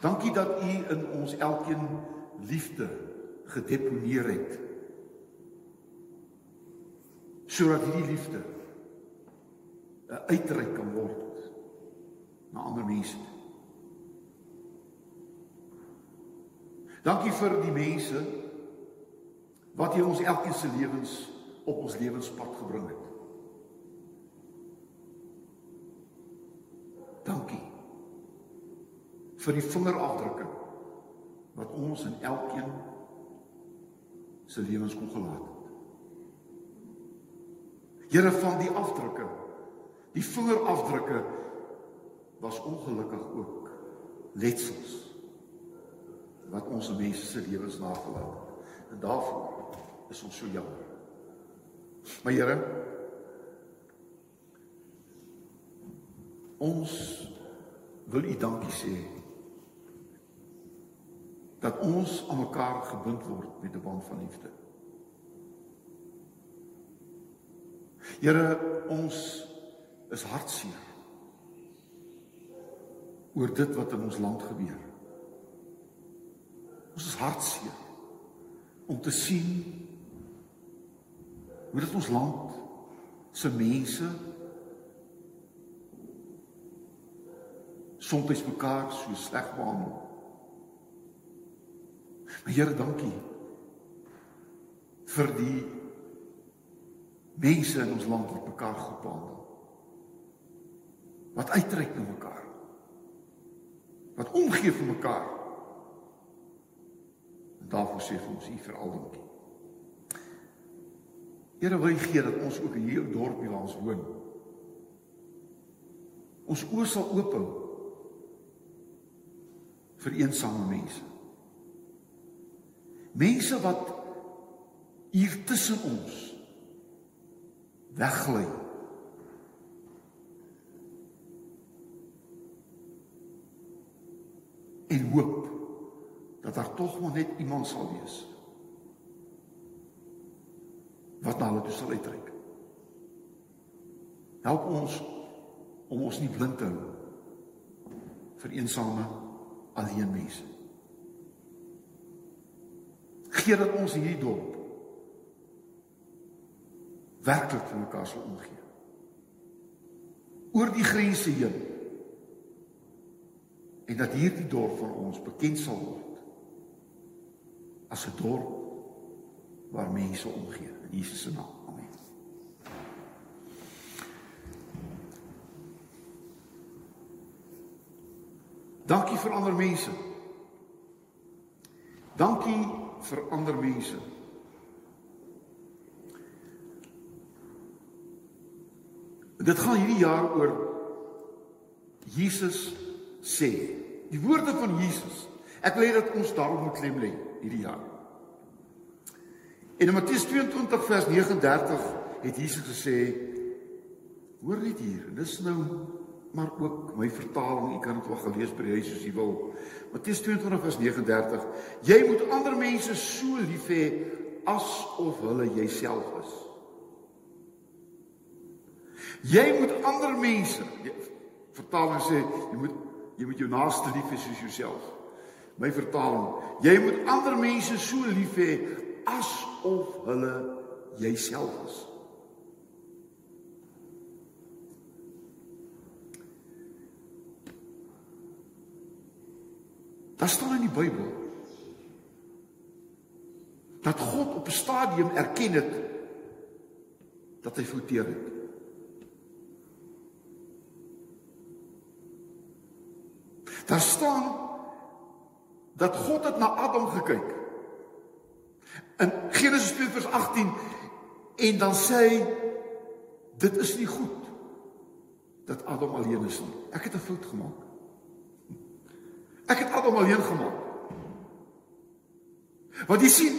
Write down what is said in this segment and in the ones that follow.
Dankie dat U in ons elkeen liefde gedeponeer het. Sodat hierdie liefde 'n uitreik kan word na ander mense. Dankie vir die mense wat hier ons elkeen se lewens op ons lewenspad gebring het. Dankie vir die vingerafdrukke wat ons in elkeen se lewens kon gelaat het. Here van die afdrukke, die vingerafdrukke was ongelukkig ook letsels wat ons mense se lewens nagelaat het. En daarvoor is ons so jammer. Maar Here, ons wil U dankie sê dat ons aan mekaar gebind word met 'n band van liefde. Here, ons is hartseer oor dit wat in ons land gebeur. Ons is hartseer om te sien hoe dit ons land se mense soms mekaar so sleg behandel. Maar Here, dankie vir die mense in ons land wat mekaar goed behandel. Wat uitreik na mekaar. Wat omgee vir mekaar. En daarvoor sê ons U vir al dankie. Here wil gee dat ons ook hier in dorpie waar ons woon. Ons oë sal oop hou vir eensame mense. Mense wat hier tussen ons weggly. En hoop dat daar tog maar net iemand sal wees wat na hulle toe sal uitreik. Help ons om ons nie blind te hou vir eensame alleen mense. Gee dat ons hierdie dorp werklik vir mekaar sal omgee. Oor die grense heen. En dat hierdie dorp vir ons bekend sal word as 'n dorp waar mense omgee in Jesus se naam. Amen. Dankie vir ander mense. Dankie vir ander mense. Dit gaan hierdie jaar oor Jesus sê. Die woorde van Jesus. Ek wil hê dat ons daarop moet klem lê hierdie jaar. En in Matteus 22 vers 39 het Jesus gesê: Hoor net hier, dis nou maar ook my vertaling, u kan dit wel gelees by die huis as u wil. Matteus 22 vers 39: Jy moet ander mense so lief hê asof hulle jouself is. Jy moet ander mense vertaling sê jy moet jy moet jou naaste lief hê soos jouself. My vertaling, jy moet ander mense so lief hê asof hulle jouself is. Daar staan in die Bybel dat God op 'n stadium erken het dat hy fouteer het. Daar staan dat God het na Adam gekyk. In Genesis 2:18 en dan sê hy dit is nie goed dat Adam alleen is nie. Ek het 'n fout gemaak. Ek het Adam alleen gemaak. Want jy sien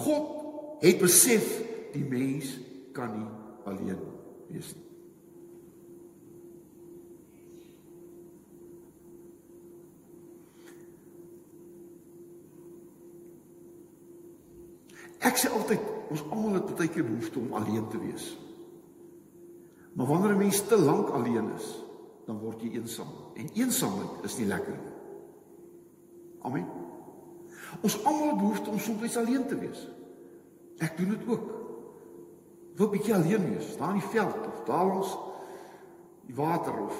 God het besef die mens kan nie alleen wees nie. Ek sê altyd ons almal het baie keer behoefte om alleen te wees. Maar wanneer 'n mens te lank alleen is, dan word jy eensaam. En eensaamheid is nie lekker nie. Amen. Ons almal behoefte om soms alleen te wees. Ek doen dit ook. Wil 'n bietjie alleen wees, daar in die veld of daar langs die water of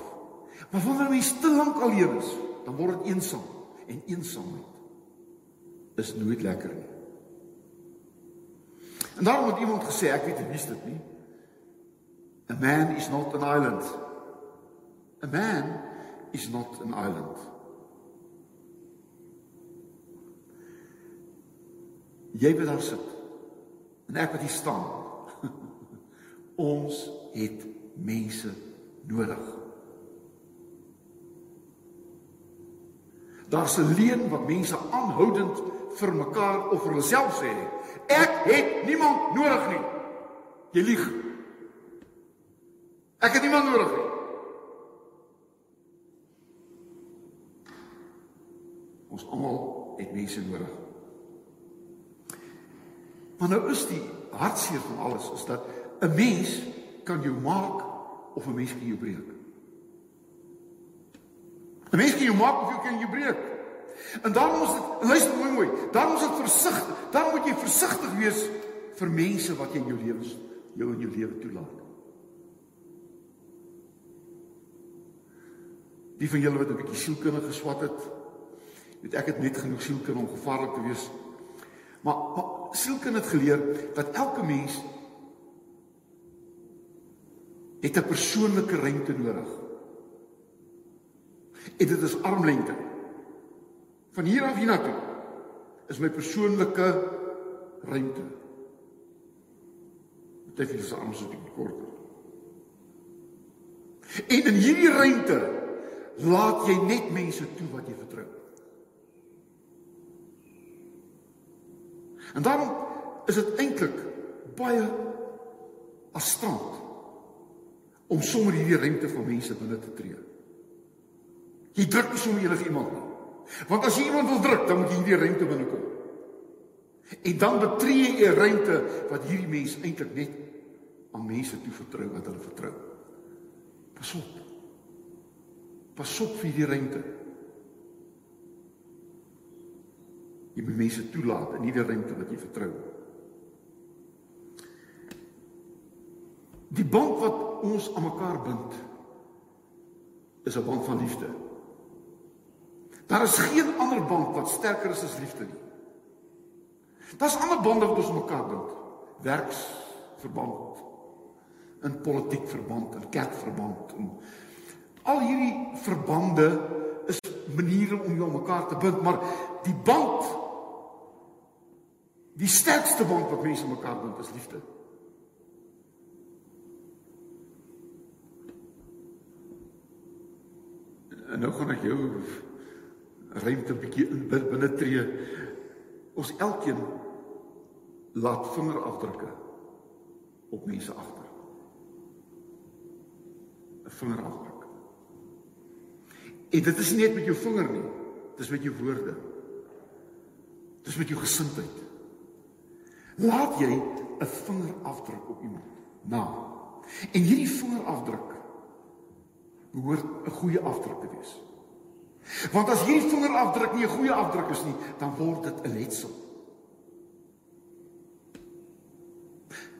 Maar wanneer mens te lank alleen is, dan word dit eensaam en eensaamheid is nooit lekker nie. En daarom het iemand gesê, ek weet nie wie dit nie. A man is not an island. A man is not an island. Jy wat daar sit en ek wat hier staan. Ons het mense nodig. Daar's 'n leen wat mense aanhoudend vir mekaar of vir hulself sê. Ek het niemand nodig nie. Jy lieg. Ek het niemand nodig nie. Ons almal het mense nodig. Maar nou is die hartseer van alles is dat 'n mens kan jou maak of 'n mens kan jou breek. 'n Mens kan jou maak of jy kan jou breek. En dan moet dit luister mooi mooi. Dan moet dit versigtig. Dan moet jy versigtig wees vir mense wat jy in jou lewens jou in jou lewe toelaat. Die van julle wat 'n bietjie sielkundig geswat het, weet ek het net genoeg sielkunde om gevaarlik te wees. Maar, maar sielkunde het geleer dat elke mens het 'n persoonlike ruimte nodig. En dit is armlengte. Van hier af hiernatoe is my persoonlike ruimte. Dit is se arms 'n bietjie korter. En in hierdie ruimte laat jy net mense toe wat jy vertrou. En dan is dit eintlik baie afstand om sommer hierdie ruimte van mense binne te tree. Jy druk nie sommer enige iemand nie. Want as jy iemand wil druk, dan moet jy hierdie ruimte binnekom. En dan betree jy 'n ruimte wat hierdie mens eintlik net aan mense toe vertrou wat hulle vertrou. Pas op. Pas op vir hierdie ruimte. Jy moet mense toelaat in hierdie ruimte wat jy vertrou. Die band wat ons aan mekaar bind is 'n band van liefde. Daar is geen ander band wat sterker is as liefde nie. Daar's ander bande wat ons mekaar bind. Werksverband, in politiek verband, in kerkverband en al hierdie verbande maniere om jou mekaar te bind, maar die band die sterkste band wat mense mekaar bind is liefde. En nou gaan ek jou ruimte 'n bietjie in binne tree. Ons elkeen laat vingerafdrukke op mense agter. 'n Vingerafdruk. En dit is nie net met jou vinger nie. Dit is met jou woorde. Dit is met jou gesindheid. Laat jy 'n vingerafdruk op iemand na. En hierdie vingerafdruk behoort 'n goeie afdruk te wees. Want as hierdie vingerafdruk nie 'n goeie afdruk is nie, dan word dit 'n letsel.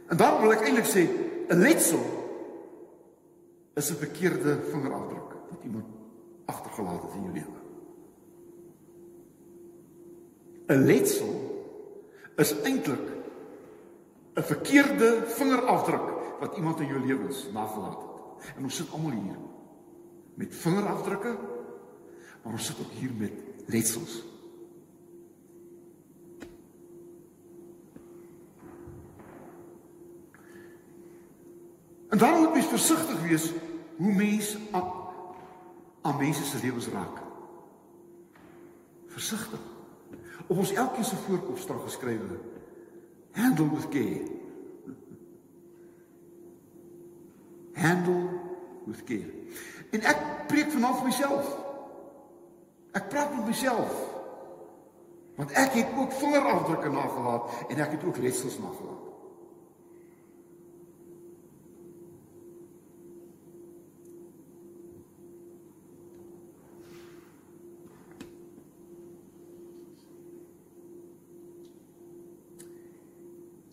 En dan wil ek eintlik sê 'n letsel is 'n verkeerde vingerafdruk wat iemand agtergelaat het in jou lewe. 'n Letsel is eintlik 'n verkeerde vingerafdruk wat iemand in jou lewens nagelaat het. En ons sit almal hier met vingerafdrukke maar ons sit ook hier met letsels. En dan moet jy versigtig wees hoe mens aan, aan mense se lewens raak. Versigtig. Op ons elkeen se voorkop staan geskrywe: Handle with care. Handle with care. En ek preek vanaf myself. Ek praat met myself. Want ek het ook vingerafdrukke nagelaat en ek het ook letsels nagelaat.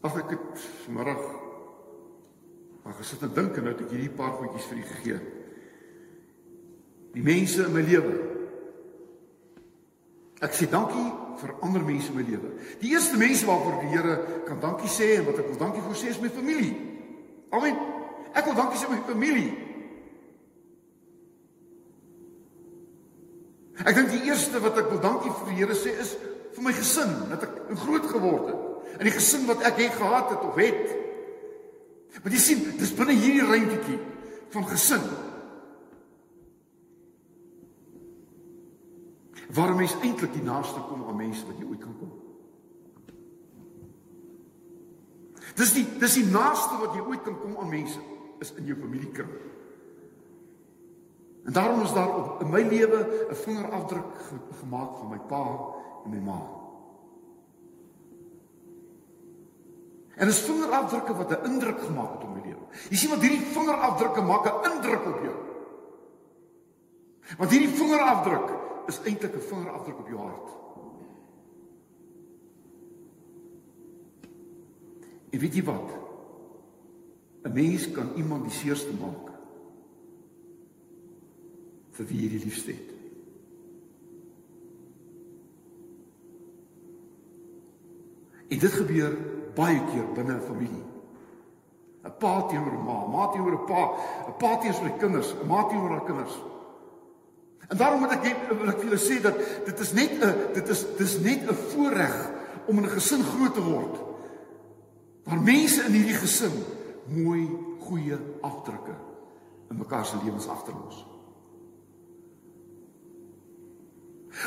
Ag ek het vanmiddag maar gesit en dink en nou het ek hierdie paar goedjies vir u gegee. Die mense in my lewe. Ek sê dankie vir ander mense in my lewe. Die eerste mense waarvoor die Here kan dankie sê en wat ek wil dankie vir sê is my familie. Amen. Ek wil dankie sê my familie. Ek dink die eerste wat ek wil dankie vir die Here sê is vir my gesin, dat ek groot geword het. In die gesin wat ek het gehad het of het. Maar jy sien, dis binne hierdie ruimtetjie van gesin. Waar mens eintlik die naaste kom aan mense wat jy ooit kan kom. Dis die dis die naaste wat jy ooit kan kom aan mense is in jou familiekring. En daarom is daar op in my lewe 'n vingerafdruk gemaak van my pa en my ma. En dis vingerafdrukke wat 'n indruk gemaak het op my lewe. Jy sien wat hierdie vingerafdrukke maak 'n indruk op jou. Want hierdie vingerafdruk is eintlik 'n vingerafdruk op jou hart. En weet jy wat? 'n Mens kan iemand die seerste maak vir wie jy die liefste het. En dit gebeur baie keer binne 'n familie. 'n Pa teenoor 'n ma, ma teenoor 'n pa, 'n pa teenoor sy kinders, 'n ma teenoor haar kinders. En daarom moet ek wil ek julle sê dat dit is net 'n dit is dis net 'n voorreg om in 'n gesin groot te word. Waar mense in hierdie gesin mooi goeie afdrukke in mekaar se lewens agterlos.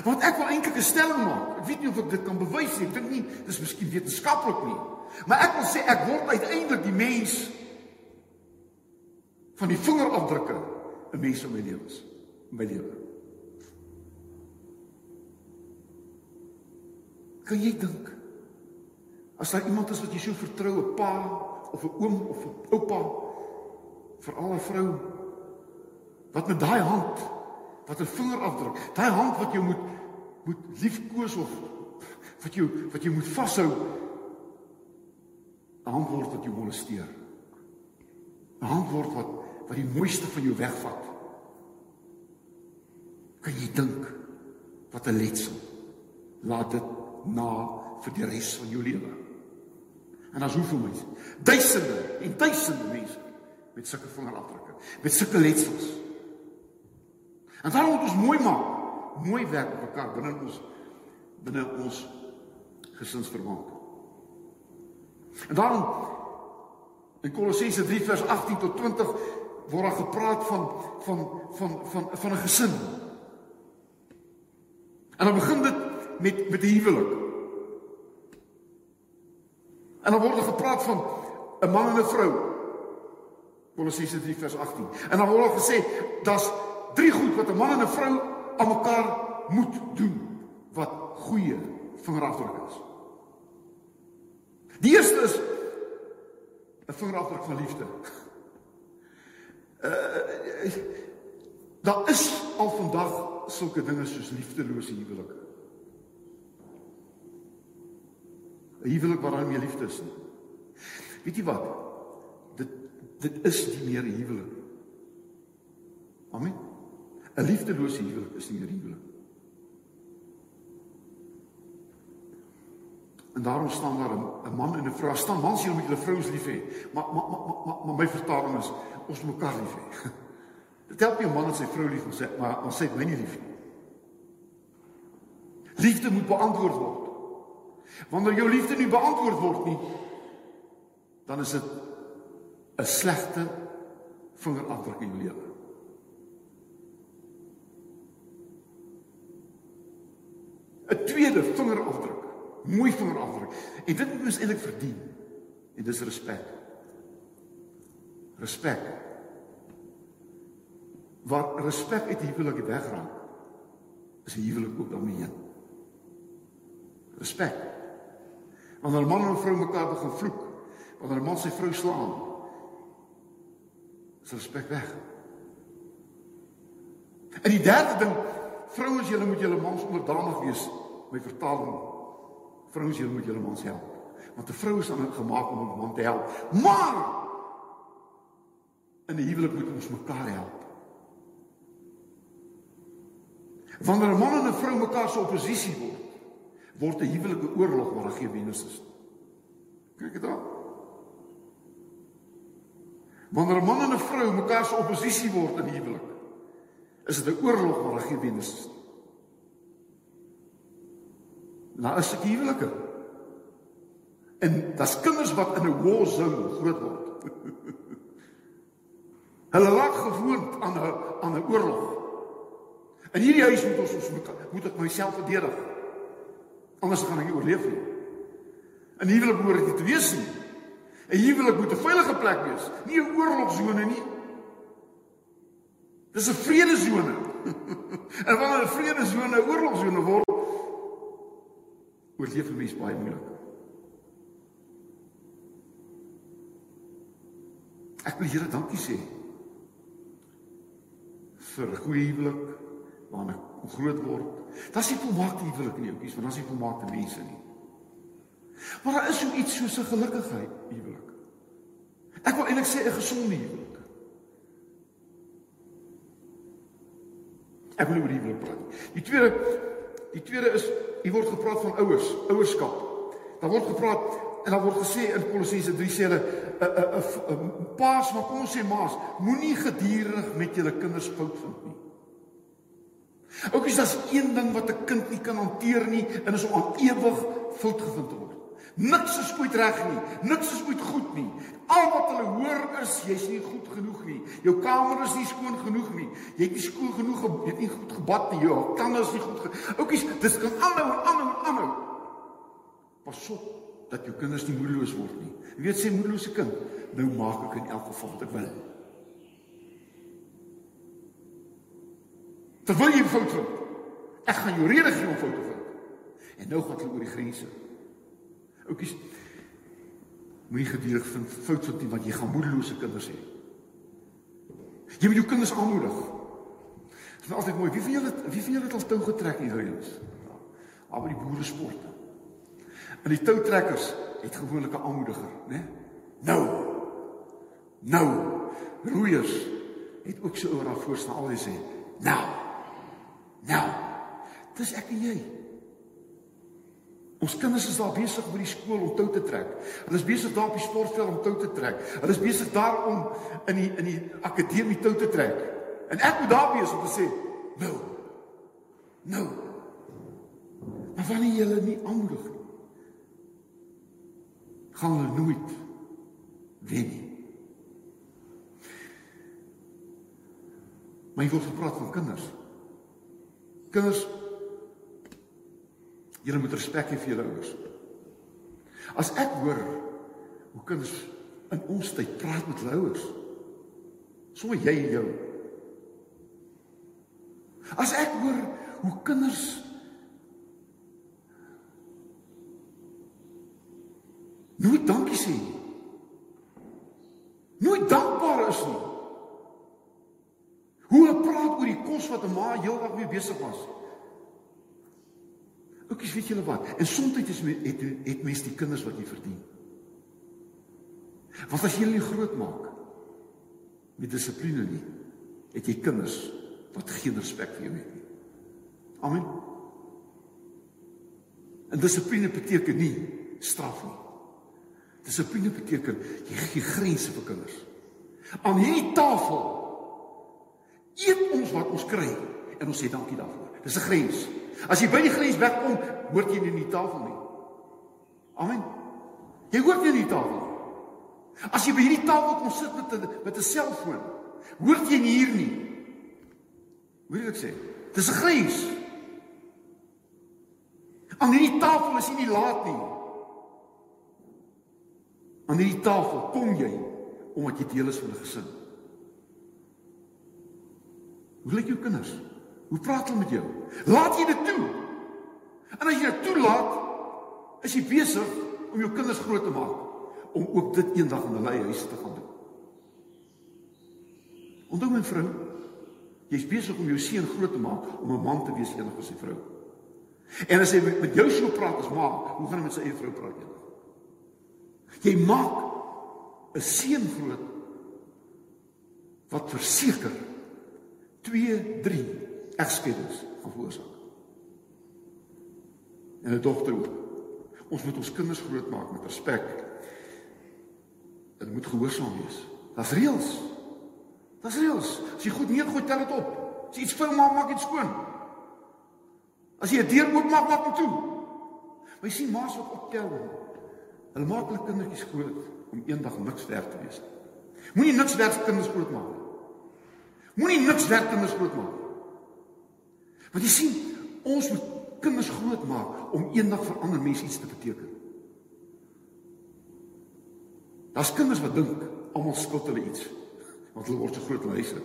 Want ek wil eintlik 'n stelling maak. Ek weet nie of ek dit kan bewys nie. Ek dink nie dis miskien wetenskaplik nie. Maar ek wil sê ek word uiteindelik die mens van die vingerafdrukke in mense in my lewens, in my lewe. Kan jy dink as daar iemand is wat jy so vertrou, 'n pa of 'n oom of 'n oupa, veral 'n vrou wat met daai hand wat 'n vingerafdruk, daai hand wat jy moet moet liefkoes of wat jy wat jy moet vashou, 'n hand word wat jou molesteer. 'n Hand word wat wat die mooiste van jou wegvat. Kan jy dink wat 'n letsel laat dit na vir die res van jou lewe? En as hoeveel mense? Duisende en duisende mense met sulke vingerafdrukke, met sulke letsels. En daarom moet ons mooi maak, mooi werk op mekaar binne ons binne ons gesinsverband. En daarom in Kolossense 3 vers 18 tot 20 word daar gepraat van van van van van 'n gesin. En dan begin dit met met die huwelik. En dan word er gepraat van 'n man en 'n vrou. Kolossense 3 vers 18. En dan word er gesê dat's drie goed wat 'n man en 'n vrou aan mekaar moet doen wat goeie vingerafdruk is. Die eerste is 'n vingerafdruk van liefde. Uh daar is al vandag sulke dinge soos liefdelose huwelike. 'n Huwelik waar daar nie liefde is nie. Weet jy wat? Dit dit is nie meer 'n huwelik. Amen. 'n Liefdelose huwelik is nie meer huwelik. En daarom staan daar 'n man en 'n vrou. Staan mans hier om julle vrouens lief hê. Maar maar maar maar maar my vertaling is ons mekaar lief hê. Dit help nie 'n man en sy vrou lief om sê maar ons sê my nie lief nie. Liefde moet beantwoord word. Wanneer jou liefde nie beantwoord word nie, dan is dit 'n slegte vingerafdruk in jou lewe. 'n tweede vingerafdruk. Mooi vingerafdruk. En dit moet ons eintlik verdien. En dis respek. Respek. Wat respek uit huwelik wegraak, is die huwelik ook daarmee heen. Respek. Wanneer 'n man en 'n vrou mekaar begin vloek, wanneer 'n man sy vrou slaan, is respek weg. En die derde ding, vrouens julle moet julle mans onderdanig wees my vertaling. Vrouens, julle moet julle mans help. Want 'n vrou is dan gemaak om 'n man te help. Maar in 'n huwelik moet ons mekaar help. Wanneer 'n man en 'n vrou mekaar se oppositie word, word 'n huwelik 'n oorlog waar daar geen wenner is. Kyk dit daar. Wanneer 'n man en 'n vrou mekaar se oppositie word in 'n huwelik, is dit 'n oorlog waar daar geen wenner is. Nou is dit huwelike. En daar's kinders wat in 'n war zone groot word. Hulle raak gewoond aan 'n aan 'n oorlog. In hierdie huis moet ons ons moet ek myself verdedig. Anders gaan ek nie oorleef nie. In huwelik moet dit wees nie. 'n Huwelik moet 'n veilige plek wees, nie 'n oorlogsone nie. Dis 'n vredesone. en wanneer 'n vredesone 'n oorlogsone word, oorleef 'n mens baie moeilik. Ek wil Here dankie sê vir 'n goeie huwelik waarna ek groot word. Is nie volmaakte huwelik nie, oukies, want is nie volmaakte mense nie. Maar daar is so iets soos 'n gelukigheid huwelik. Ek wil eintlik sê 'n gesonde huwelik. Ek wil oor huwelik praat. Die tweede die tweede is hier word gepraat van ouers, ouerskap. Daar word gepraat en daar word gesê in Kolossense 3 sê hulle 'n 'n 'n paas maar kom ons sê maas, moenie gedurig met julle kinders fout vind nie. Ook is daar een ding wat 'n kind nie kan hanteer nie en is om aan ewig fout gevind te word. Niks is ooit reg nie, niks is ooit goed nie. Al wat hulle hoor is jy's nie goed genoeg nie. Jou kamer is nie skoon genoeg nie. Jy het nie skoon genoeg, jy het nie goed gebad nie. Jou tande is nie goed. Oukies, dis kan aanhou en aanhou en aanhou. Pas op dat jou kinders nie moedeloos word nie. Jy weet sê moedelose kind, nou maak ek in elk geval wat ek wil. Terwyl jy fout vind. Ek gaan jou rede gee om fout te vind. En nou gaan hulle oor die grense. Oukies, moenie gedurig vind fout vind nie want jy gaan moedelose kinders hê. Jy moet jou kinders aanmoedig. Dit is altyd mooi. Wie van julle wie van julle het al tou getrek hier huis? Al by die boere sport. En die toutrekkers het gewoonlik 'n aanmoediger, né? Nou. Nou. Roeiers het ook so oor daar voor staan al die sê, "Nou." Nou. Dis ek en jy. Ons kinders is daar besig by die skool om tou te trek. Hulle is besig daar op die sportveld om tou te trek. Hulle is besig daar om in die in die akademie tou te trek. En ek moet daar wees om te sê, "Nou. Nou." Maar wanneer jy hulle nie aanmoedig nie, gaan hulle nooit wen nie. Maar jy word gepraat van kinders. Kinders Julle moet respek hê vir julle ouers. As ek hoor hoe kinders in ons tyd praat met hulle ouers, sommer jy en jou. As ek hoor hoe kinders nooit dankie sê nie. Nooit dankbaar is nie. Hoe hulle praat oor die kos wat 'n ma heeldag mee besig was. Ook is weet julle wat? En soms het het het mense die kinders wat jy verdien. Want as jy hulle groot maak met dissipline nie, het jy kinders wat geen respek vir jou het nie. Amen. En dissipline beteken nie straf nie. Dissipline beteken jy gee grense vir kinders. Aan hierdie tafel eet ons wat ons kry en ons sê dankie daarvoor. Dis 'n grens. As jy by die grens wegkom, hoort jy nie in die tafel nie. Amen. Jy hoort nie in die tafel nie. As jy by hierdie tafel kom sit met 'n met 'n selfoon, hoort jy nie hier nie. Wil ek sê? Dis 'n grens. Aan hierdie tafel is jy nie laat nie. Aan hierdie tafel kom jy omdat jy deel is van 'n gesin. Hoe lyk jou kinders? Hoe praat hulle met jou? Laat jy dit toe? En as jy dit toelaat, is jy besig om jou kinders groot te maak om ook dit eendag in hulle huis te gaan doen. Onthou my vrou, jy's besig om jou seun groot te maak om 'n man te wees eendag vir sy vrou. En as hy met jou so praat as ma, hoe gaan hy met sy eie vrou praat eendag? Jy maak 'n seun groot wat verseker 2 3 egskeidings gaan veroorsaak. En 'n dogter ook. Ons moet ons kinders grootmaak met respek. Hulle moet gehoorsaam wees. Daar's reëls. Daar's reëls. As jy goed neergooi, tel dit op. As jy iets vuil maak, maak dit skoon. As jy 'n deur oopmaak, maak dit toe. Maar jy sien ma's wat optel. Hulle maak hulle kindertjies groot om eendag niks werd te wees. Moenie niks werd kinders grootmaak nie. Moenie niks werd kinders grootmaak nie. Want jy sien, ons moet kinders grootmaak om eendag vir ander mense iets te beteken. Daar's kinders wat dink almal skuld hulle iets want hulle word so groot in huise.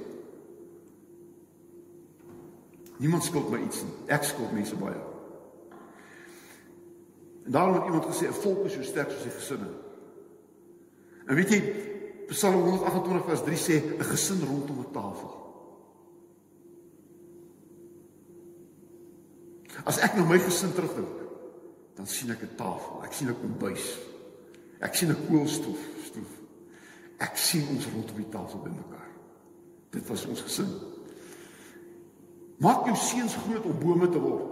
Niemand skuld my iets nie. Ek skuld mense baie. En daarom het iemand gesê 'n volk is so sterk soos sy gesinne. En weet jy Psalm 128 vers 3 sê 'n gesin rondom 'n tafel. As ek na my gesin terugdink, dan sien ek 'n tafel, ek sien 'n kombuis. Ek sien 'n koolstof, stof. Ek sien ons rondom die tafel bymekaar. Dit was ons gesin. Maak jou seuns groot om bome te word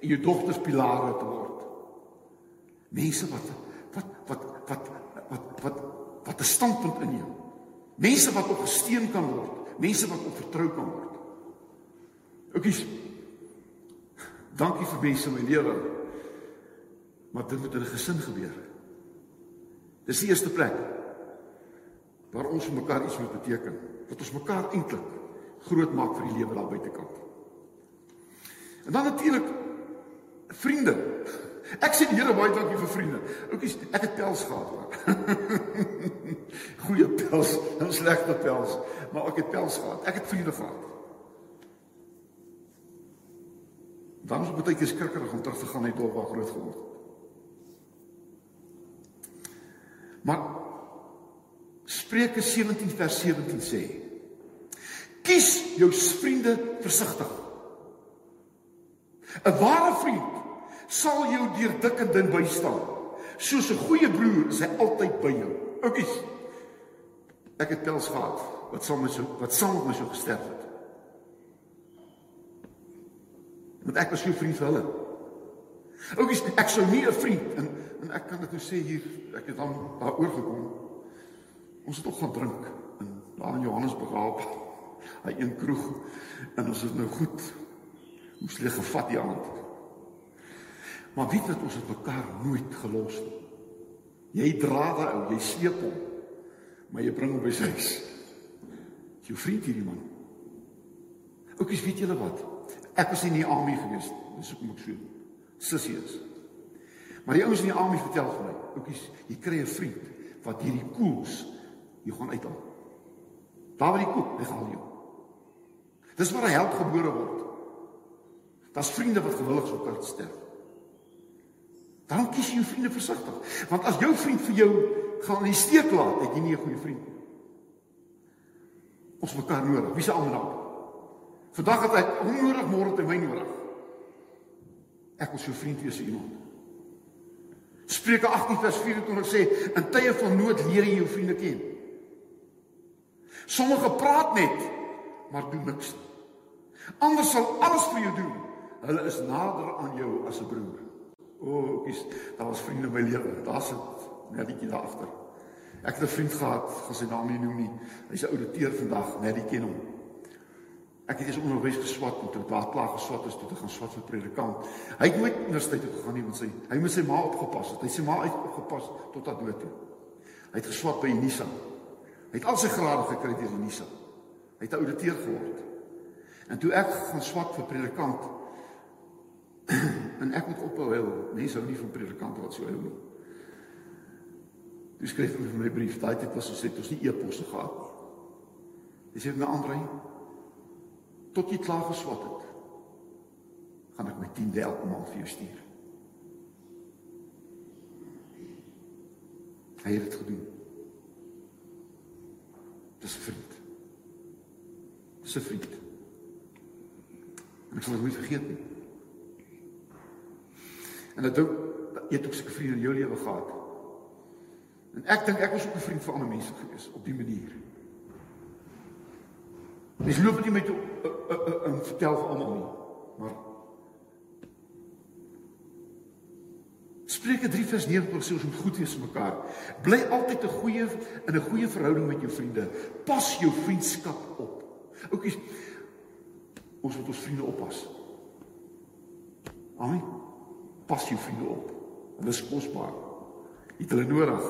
en jou dogters pilare te word. Mense wat wat wat wat wat wat wat 'n standpunt inneem. Mense wat op gesteun kan word, mense wat op vertrou kan word. Oukies. Dankie vir mense in my lewe. Maar dit moet in 'n gesin gebeur. Dis die eerste plek waar ons vir mekaar iets moet beteken, dat ons mekaar eintlik groot maak vir die lewe daar buitekant. En dan natuurlik vriende. Ek sê die Here baie dankie vir vriende. Oukies, ek het pels gehad hoor. Goeie pels, en slegte pels, maar ek het pels gehad. Ek het vriende gehad. Dan is baie keer skrikkerig om terug te gaan net waar groot geword het. Maar Spreuke 17 vers 17 sê: Kies jou vriende versigtig. 'n Ware vriend sal jou deur dik en dun bystaan. Soos 'n goeie broer is hy altyd by jou. Oukies. Ek het pels gehad wat saam met so wat saam met my so gesterf het. Want ek was so vriend vir hulle. Oukies, ek sou nie 'n vriend en en ek kan dit nou sê hier, ek het dan daar oorgekom. Ons het ook gaan drink in daar in Johannesburg op. Hy een kroeg en ons het nou goed moes lê gevat die aand. Maar weet dat ons het mekaar nooit gelos nie. Jy dra daai ou, jy sleep hom. Maar jy bring hom by sy huis. Jou vriend hierdie man. Oukies, weet julle wat? Ek was in die army gewees. Dis hoekom ek so sussie is. Maar die ouens in die army vertel vir my, oukies, jy kry 'n vriend wat hierdie koels jy gaan uithaal. Waar die koek, hy gaan jou. Dis waar 'n held gebore word. Daar's vriende wat gewillig sou kan sterf. Dan kies jy jou vriende versigtig. Want as jou vriend vir jou gaan in die steek laat, het jy nie 'n goeie vriend nie. Ons mekaar nodig. Wie se almal dan? Vandag het ek hom nodig, môre het hy my nodig. Ek wil so vriend wees vir iemand. Spreuke 18 vers 24 sê: "In tye van nood leer jy jou vriende ken." Sommige praat net, maar doen niks. Ander sal alles vir jou doen. Hulle is nader aan jou as 'n broer. O, oh, is daar was vriende my lewe. Daar sit netjie daar agter. Ek het 'n vriend gehad, gaan sy naam nie noem nie. Hy's 'n ouditeur vandag, net die ken hom. Ek het eens onderwys geswat en toe daar klaar geswat is toe te gaan swat vir predikant. Hy het nooit universiteit toe gegaan nie want sy hy moet sy ma opgepas het. Hy sê ma uit opgepas tot aan dood toe. Hy het geswat by Unisa. Hy het al sy grade gekry deur Unisa. Hy het 'n ouditeur geword. En toe ek gaan swat vir predikant en ek moet ophou huil. Mense hou nie van predikante wat so huil nie. Dis skryf hulle vir my brief. Daai tyd was ons het ons nie e-posse gehad nie. Dis net my Andre. Tot jy klaar geswat het, gaan ek my 10 elke maand vir jou stuur. Hy het dit gedoen. Dis 'n vriend. Dis 'n vriend. En ek sal dit nooit vergeet nie. En dit ook jy het ook seker vriende in jou lewe gehad. En ek dink ek was ook 'n vriend vir ander mense gewees op die manier. Dis loop nie met 'n 'n 'n vertel vir almal nie, maar Spreuke 3 vers 9 sê ons moet goed wees vir mekaar. Bly altyd 'n goeie in 'n goeie verhouding met jou vriende. Pas jou vriendskap op. Oukies, ons moet ons vriende oppas. Amen. Pas jou vriende op. Hulle is kosbaar. Jy het hulle nodig.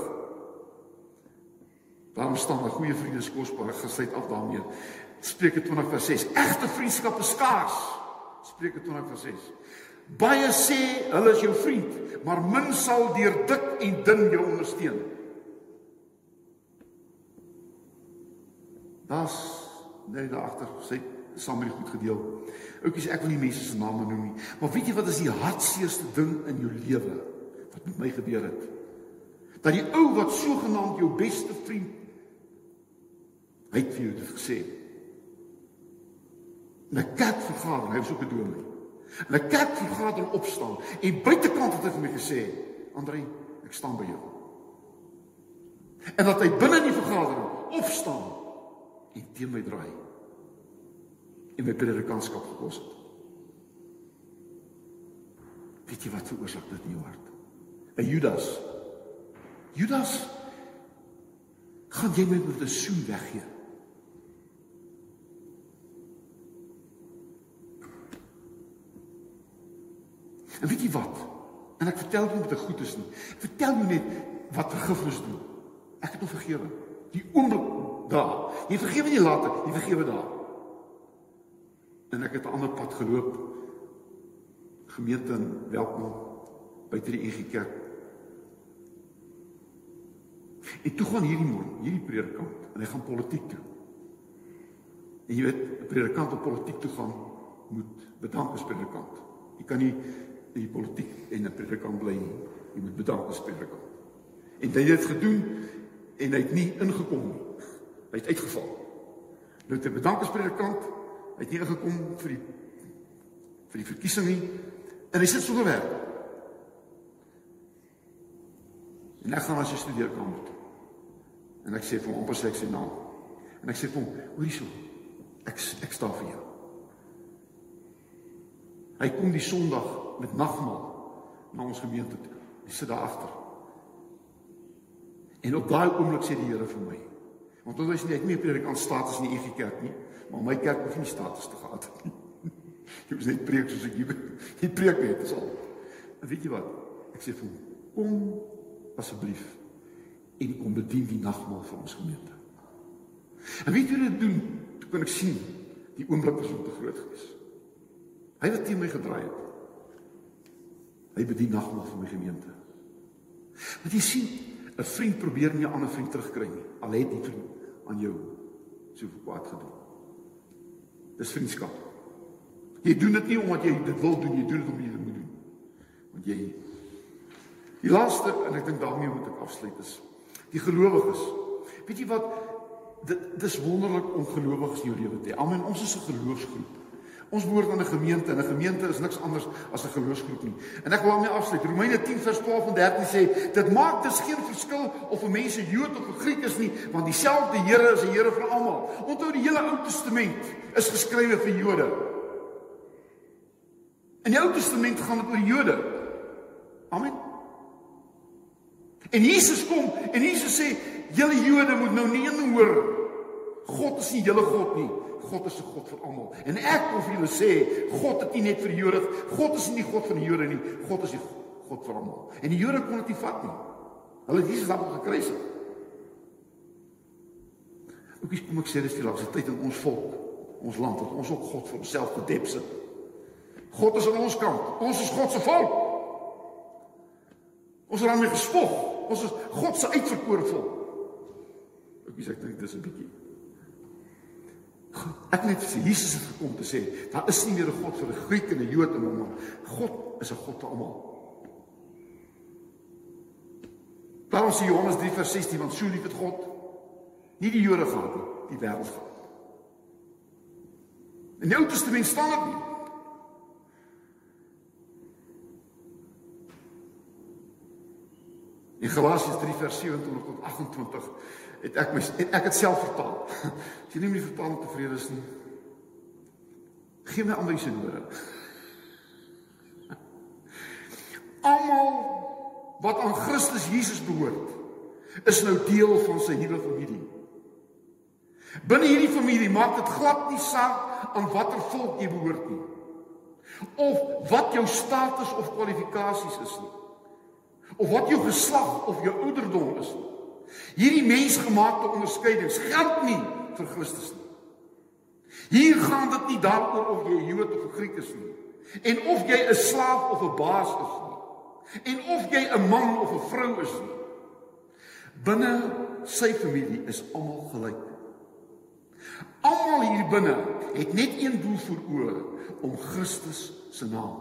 Daarom staan 'n goeie vriend is kosbaar. Gesluit af daarmee. Spreuke 20 vers 6. Egte vriendskap is skaars. Spreuke 20 vers 6. Baie sê hulle is jou vriend, maar min sal deur dik en dun jou ondersteun. Das nee daar agter sê saam met goed gedeel. Oukies, ek wil nie mense se name noem nie, maar weet jy wat is die hartseerste ding in jou lewe wat met my gebeur het? Dat die ou wat sogenaamd jou beste vriend hy het vir jou dit gesê. 'n Kerkvergadering, hy was ook 'n dominee. 'n Kerkvergadering opstaan en buitekant het hy vir my gesê, "Andre, ek staan by jou." En dat hy binne in die vergadering opstaan en teen my draai en my predikantskap gekos het. Weet jy wat veroorsaak dit in jou hart? 'n Judas. Judas gaan jy met 'n soen weggee. En weet jy wat? En ek vertel jou met 'n goed is nie. Ek vertel jou net wat vergifnis doen. Ek het hom vergewe. Die oomblik daar. Jy vergewe nie later, jy vergewe daar. En ek het 'n ander pad geloop. Gemeente in Welkom by die EG Kerk. En toe gaan hierdie môre, hierdie predikant en hy gaan politiek toe. En jy weet, predikant op politiek toe gaan moet bedank as predikant. Jy kan nie die politiek en 'n predikant bly nie. Jy moet bedank as predikant. En hy het dit gedoen en hy het nie ingekom nie. Hy het uitgeval. Nou te bedank as predikant, hy het nie ingekom vir die vir die verkiesing nie en hy sit sonder werk. En ek gaan na sy studeerkamer toe. En ek sê vir hom, sê ek sy naam. En ek sê vir hom, hoorie so. Ek ek staan vir jou. Hy kom die Sondag met nagmaal na ons gemeente toe. Hy sit daar agter. En op daai oomblik sê die Here vir my, want ons is nie ek nie predikant status in die EG kerk nie, maar my kerk hoef nie status te gehad nie. Jy moet net preek soos ek hier. Jy preek net, dis al. En weet jy wat? Ek sê vir hom, kom asseblief en kom bedien die nagmaal vir ons gemeente. En weet jy wat dit doen? Toe kan ek sien die oomblik was om te groot gewees. Hy het teen my gedraai het. Hy bedien nagmaal vir my gemeente. Want jy sien, 'n vriend probeer nie 'n ander vriend terugkry nie. Al het die vriend aan jou so kwaad gedoen. Dis vriendskap. Jy doen dit nie omdat jy dit wil doen, jy doen dit omdat jy dit moet doen. Want jy Die laaste en ek dink daarmee moet ek afsluit is die gelowiges. Weet jy wat dit dis wonderlik om gelowiges in jou lewe te hê. Amen. Ons is 'n geloofsgroep. Ons behoort aan 'n gemeente en 'n gemeente is niks anders as 'n geloofsgroep nie. En ek wil daarmee afsluit. Romeine 10 vers 12 en 13 sê dit maak dus geen verskil of 'n mens 'n Jood of 'n Griek is nie, want dieselfde Here is die Here vir almal. Onthou die hele Ou Testament is geskrywe vir Jode. In die Ou Testament gaan dit oor Jode. Amen. En Jesus kom en Jesus sê julle Jode moet nou nie inhoor God is nie julle God nie. God is 'n God vir almal. En ek wil vir julle sê, God het nie net vir die Jode, God is nie God van die Jode nie. God is die God vir almal. En die Jode kon dit nie vat nie. Hulle het Jesus daarop gekruisig. Ek kom ek sê dis die laaste tyd in ons volk, ons land dat ons ook God vir onsself gedep sit. God is aan ons kant. Ons is God se volk. Ons het daarmee gespog. Ons is God se uitverkore volk. Ek sê ek dink dis 'n bietjie Ek net sê Jesus het gekom te sê, daar is nie meer 'n God vir 'n Griek en 'n Jood en almal. God is 'n God vir almal. Daarom sê Johannes 3:16 want so lief het God nie die Jode gehad nie, die wêreld gehad. In die Ou Testament staan dit nie. In Galasiërs 3 vers 27 tot 28 het ek my het ek dit self vertaal. As jy nie met die vertaling tevrede is nie, gee my aanwysing hoor. Almal wat aan Christus Jesus behoort, is nou deel van sy nuwe familie. Binne hierdie familie maak dit glad nie saak aan watter volk jy behoort nie of wat jou status of kwalifikasies is nie of wat jou geslag of jou ouderdom is nie. Hierdie mensgemaakte onderskeidings geld nie vir Christus nie. Hier gaan dit nie daaroor of jy Jood of Griek is nie en of jy 'n slaaf of 'n baas is nie en of jy 'n man of 'n vrou is nie. Binne sy familie is almal gelyk. Almal hier binne het net een doel voor oë om Christus se naam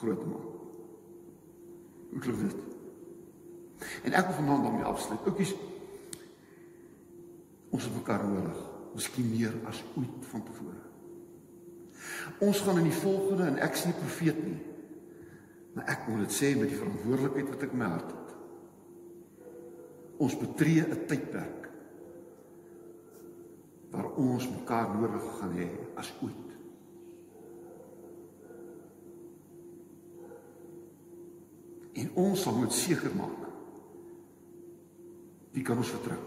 groot te maak. Hoe klink dit? En ek wil vanaand daarmee afsluit. Oukies ons het mekaar nodig, miskien meer as ooit vantevore. Ons gaan in die volgende en ek sien 'n profeet nie. Maar ek moet dit sê met die verantwoordelikheid wat ek in my hart het. Ons betree 'n tydperk waar ons mekaar nodig gaan hê as ooit. En ons sal moet seker maak wie kan ons vertrou?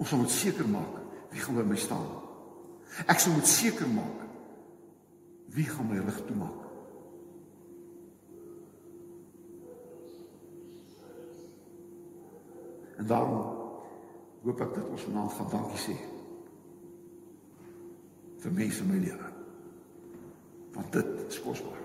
Ons sal moet seker maak wie gaan by my staan. Ek sal moet seker maak wie gaan my lig toemaak. En daarom hoop ek dat ons vanaand gaan dankie sê vir mense in my lewe. Want dit is kosbaar.